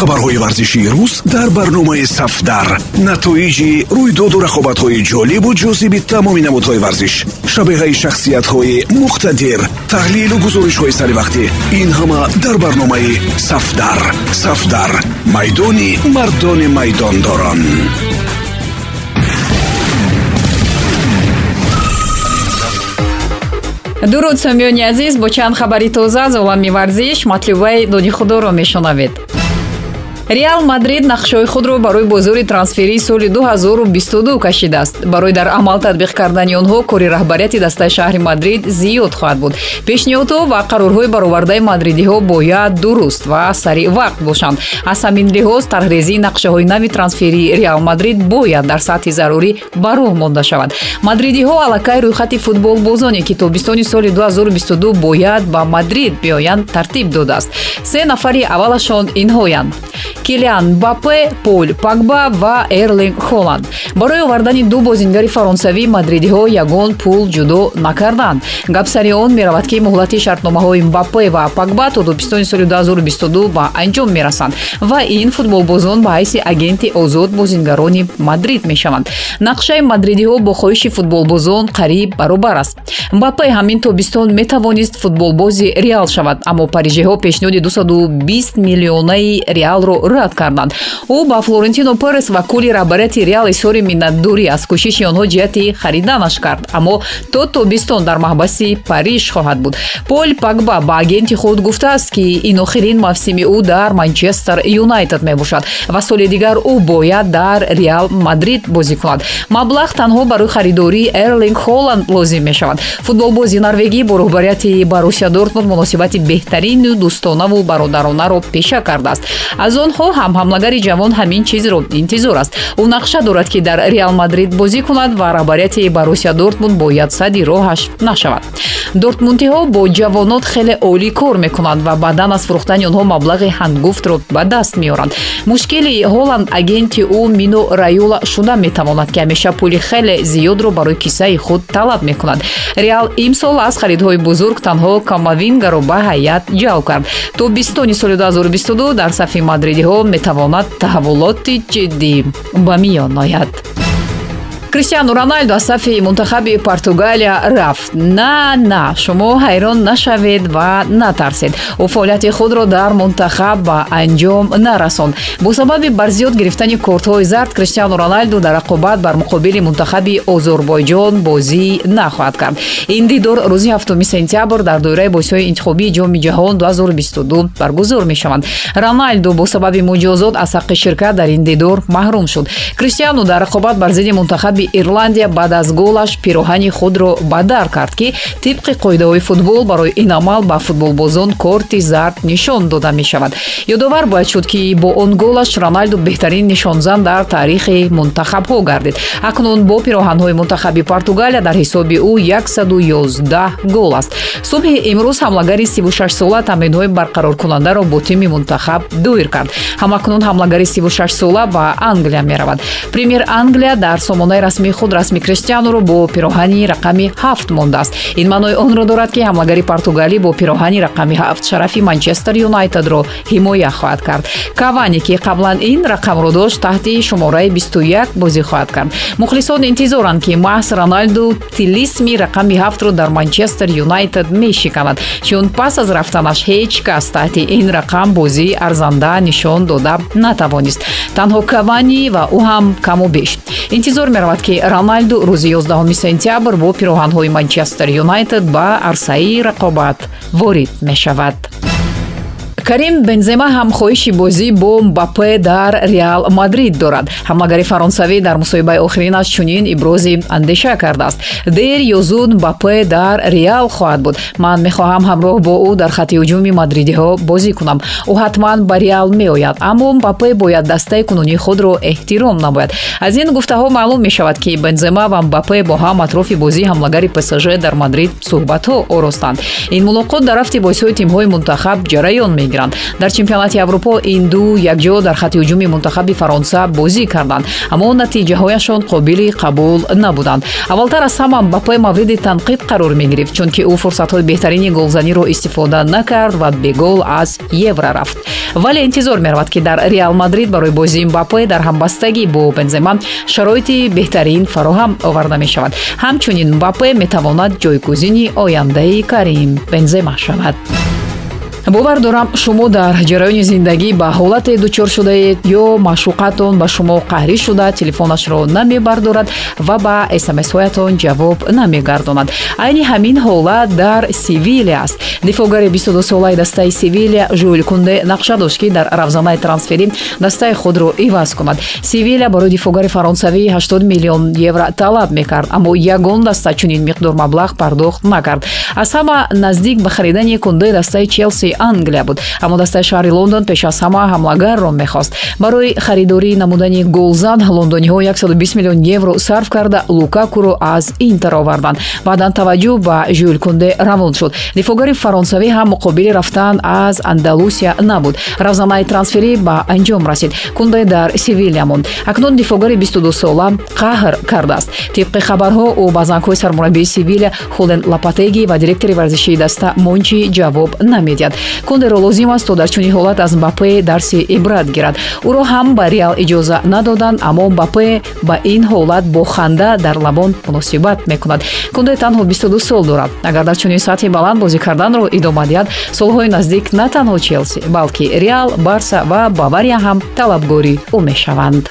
хабарҳои варзишии рӯз дар барномаи сафдар. Натоиҷи рӯйдоду рақобатҳои ҷолибу ҷозиби тамоми намудҳои варзиш шабеҳаи шахсиятҳои муқтадир таҳлилу гузоришҳои саривақтӣ ин ҳама дар барномаи сафдар. Сафдар майдони мардони майдондорон. Дуруд сомиёни азиз бо чанд хабари тоза аз олами варзиш матлубаи доди худоро мешунавед реал мадрид нақшҳои худро барои бозори трансферии соли 2022 кашидааст. Барои дар амал татбиқ кардани онҳо кори раҳбарияти дастаи шаҳри мадрид зиёд хоҳад буд. Пешниҳодҳо ва қарорҳои баровардаи мадридиҳо бояд дуруст ва сари вақт бошанд. Аз ҳамин лиҳоз тарҳрезии нақшаҳои нави трансферии реал мадрид бояд дар сатҳи зарурӣ ба роҳ монда шавад. Мадридиҳо аллакай рӯйхати футболбозоне ки тобистони соли 2022 бояд ба мадрид биёянд тартиб додааст. Се нафари аввалашон инҳоянд килиан бапе пол пагба ва эрлинг холланд. Барои овардани ду бозингари фаронсавӣ мадридиҳо ягон пул ҷудо накарданд. Гап сари он меравад ки муҳлати шартномаҳои мбапе ва пагба то добистони соли 2022 ба анҷом мерасанд ва ин футболбозон ба ҳайси агенти озод бозингарони мадрид мешаванд. Нақшаи мадридиҳо бо хоҳиши футболбозон қариб баробар аст. Мбапе ҳамин тобистон метавонист футболбози реал шавад аммо парижиҳо пешниҳоди 220 миллионаи реалро рад карданд. Ӯ ба флорентино перес ва кули раҳбарияти реал изҳори миннатдорӣ аз кӯшиши онҳо ҷиҳати хариданаш кард аммо то тобистон дар маҳбаси париж хоҳад буд. Пол пагба ба агенти худ гуфтааст ки ин охирин мавсими ӯ дар манчестер юнайтед мебошад ва соли дигар ӯ бояд дар реал мадрид бозӣ кунад. Маблағ танҳо барои харидории эрлинг холланд лозим мешавад. Футболбози норвегӣ бо роҳбарияти барусия дортмунд муносибати беҳтарину дӯстонаву бародаронаро пеша кардааст. Аз онҳо ҳам ҳамлагари ҷавон ҳамин чизро интизор аст. Ӯ нақша дорад ки дар реал мадрид бозӣ кунад ва раҳбарияти барусия дортмунд бояд сади роҳаш нашавад. Дортмундиҳо бо ҷавонот хеле олӣ кор мекунанд ва баъдан аз фурӯхтани онҳо маблағи ҳангуфтро ба даст меоранд. Мушкили ҳоланд агенти ӯ мино раюла шуда метавонад ки ҳамеша пули хеле зиёдро барои киссаи худ талаб мекунад. Реал имсол аз харидҳои бузург танҳо камавингаро ба ҳайат ҷалб кард. То бистони соли 2022 дар сафи мадридиҳо метавонад таҳаввулоти ҷиддӣ ба миён ояд криштиану роналду аз сафи мунтахаби португалия рафт. На на шумо ҳайрон нашавед ва натарсед. Ӯ фаъолияти худро дар мунтахаб ба анҷом нарасонд бо сабаби барзиёд гирифтани кортҳои зард криштиану роналду дар рақобат бар муқобили мунтахаби озорбойҷон бозӣ нахоҳад кард. Ин дидор рӯзи 7 сентябр дар доираи бозиҳои интихобии ҷоми ҷаҳон 2022 баргузор мешаванд. Роналду бо сабаби муҷозот аз ҳаққи ширкат дар ин дидор маҳрум шуд. Криштиану дар рақобат бар зидди мунтахаби ҳарби ирландия баъд аз голаш пироҳани худро ба дар кард ки тибқи қоидаҳои футбол барои ин амал ба футболбозон корти зард нишон дода мешавад. Ёдовар бояд шуд ки бо он голаш роналду беҳтарин нишонзан дар таърихи мунтахабҳо гардид. Акнун бо пироҳанҳои мунтахаби португалия дар ҳисоби ӯ 111 гол аст. Субҳи имрӯз ҳамлагари 36 сола тамринҳои барқароркунандаро бо тими мунтахаб дуир кард. Ҳамакнун ҳамлагари 36 сола ба англия меравад. Премер англия дар сомонаи расмии худ расми криштиануро бо пироҳани рақами ҳафт мондааст. Ин маънои онро дорад ки ҳамлагари португалӣ бо пироҳани рақами ҳафт шарафи манчестер юнайтедро ҳимоя хоҳад кард. Кавани ки қаблан ин рақамро дошт таҳти шумораи 21 бозӣ хоҳад кард. Мухлисон интизоранд ки маҳз роналду тилисми рақами ҳафтро дар манчестер юнайтед мешиканад чун пас аз рафтанаш ҳеҷ кас таҳти ин рақам бозӣ арзанда нишон дода натавонист. Танҳо кавани ва ӯ ҳам каму беш интизор меравад ки роналду рӯзи 11 сентябр бо пироҳанҳои манчестер юнайтед ба арсаи рақобат ворид мешавад карим бензема ҳам хоҳиши бозӣ бо мбапе дар реал мадрид дорад. Ҳамлагари фаронсавӣ дар мусоҳибаи охиринаш чунин ибрози андеша кардааст. Дер ё зуд мбапе дар реал хоҳад буд. Ман мехоҳам ҳамроҳ бо ӯ дар хатти ҳуҷуми мадридиҳо бозӣ кунам. Ӯ ҳатман ба реал меояд аммо мбапе бояд дастаи кунунии худро эҳтиром намояд аз ин гуфтаҳо маълум мешавад ки бензема ва мбапе бо ҳам атрофи бозии ҳамлагари псж дар мадрид суҳбатҳо оростанд ин мулоқот дар рафти бозиҳои тимҳои мунтахаб ҷараён мегирад мегиранд. Дар чемпионати аврупо ин ду якҷо дар хатти ҳуҷуми мунтахаби фаронса бозӣ карданд аммо натиҷаҳояшон қобили қабул набуданд. Аввалтар аз ҳама мбапе мавриди танқид қарор мегирифт чунки ӯ фурсатҳои беҳтарини голзаниро истифода накард ва бегол аз евро рафт. Вале интизор меравад ки дар реал мадрид барои бозии мбапе дар ҳамбастагӣ бо бензема шароити беҳтарин фароҳам оварда мешавад. Ҳамчунин мбапе метавонад ҷойгузини ояндаи карим бензема шавад бовар дорам шумо дар ҷараёни зиндагӣ ба ҳолате дучор шудаед ё маъшуқатон ба шумо қаҳрӣ шуда телефонашро намебардорад ва ба смсҳоятон ҷавоб намегардонад. Айни ҳамин ҳолат дар севилия аст. Дифоъгари 22-солаи дастаи севилия жуил кунде нақша дошт ки дар равзанаи трансферӣ дастаи худро иваз кунад. Севилия барои дифоъгари фаронсавӣ 80 миллион евро талаб мекард аммо ягон даста чунин миқдор маблағ пардохт накард. Аз ҳама наздик ба харидани кунде дастаи челси англия буд. Аммо дастаи шаҳри лондон пеш аз ҳама ҳамлагарро мехост. Барои харидории намудани голзан лондониҳо 120 миллион евро сарф карда лукакуро аз интер оварданд. Баъдан таваҷҷӯҳ ба жюл кунде равон шуд. Дифоъгари фаронсавӣ ҳам муқобили рафтан аз андалусия набуд. Равзанаи трансферӣ ба анҷом расид. Кунде дар севилия монд. Акнун дифоъгари 22сола қаҳр кардааст. Тибқи хабарҳо ӯ ба зангҳои сармураббии севилия хулен лапатеги ва директори варзишии даста мончи ҷавоб намедиҳад кондеро лозим аст то дар чунин ҳолат аз мбапе дарси ибрат гирад. Ӯро ҳам ба реал иҷоза надоданд аммо мбапе ба ин ҳолат бо ханда дар лабон муносибат мекунад. Кунде танҳо 22 сол дорад. Агар дар чунин сатҳи баланд бозӣ карданро идома диҳад солҳои наздик на танҳо челси балки реал барса ва бавария ҳам талабгори ӯ мешаванд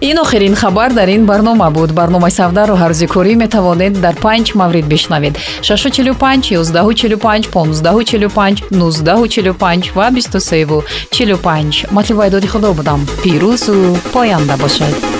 ин охирин хабар дар ин барнома буд. Барномаи савдарро ҳаррӯзи корӣ метавонед дар панҷ маврид бишнавед. 645 145 1545 1945 ва 2345 матлибайдоди худо будам. Пирӯзу поянда бошед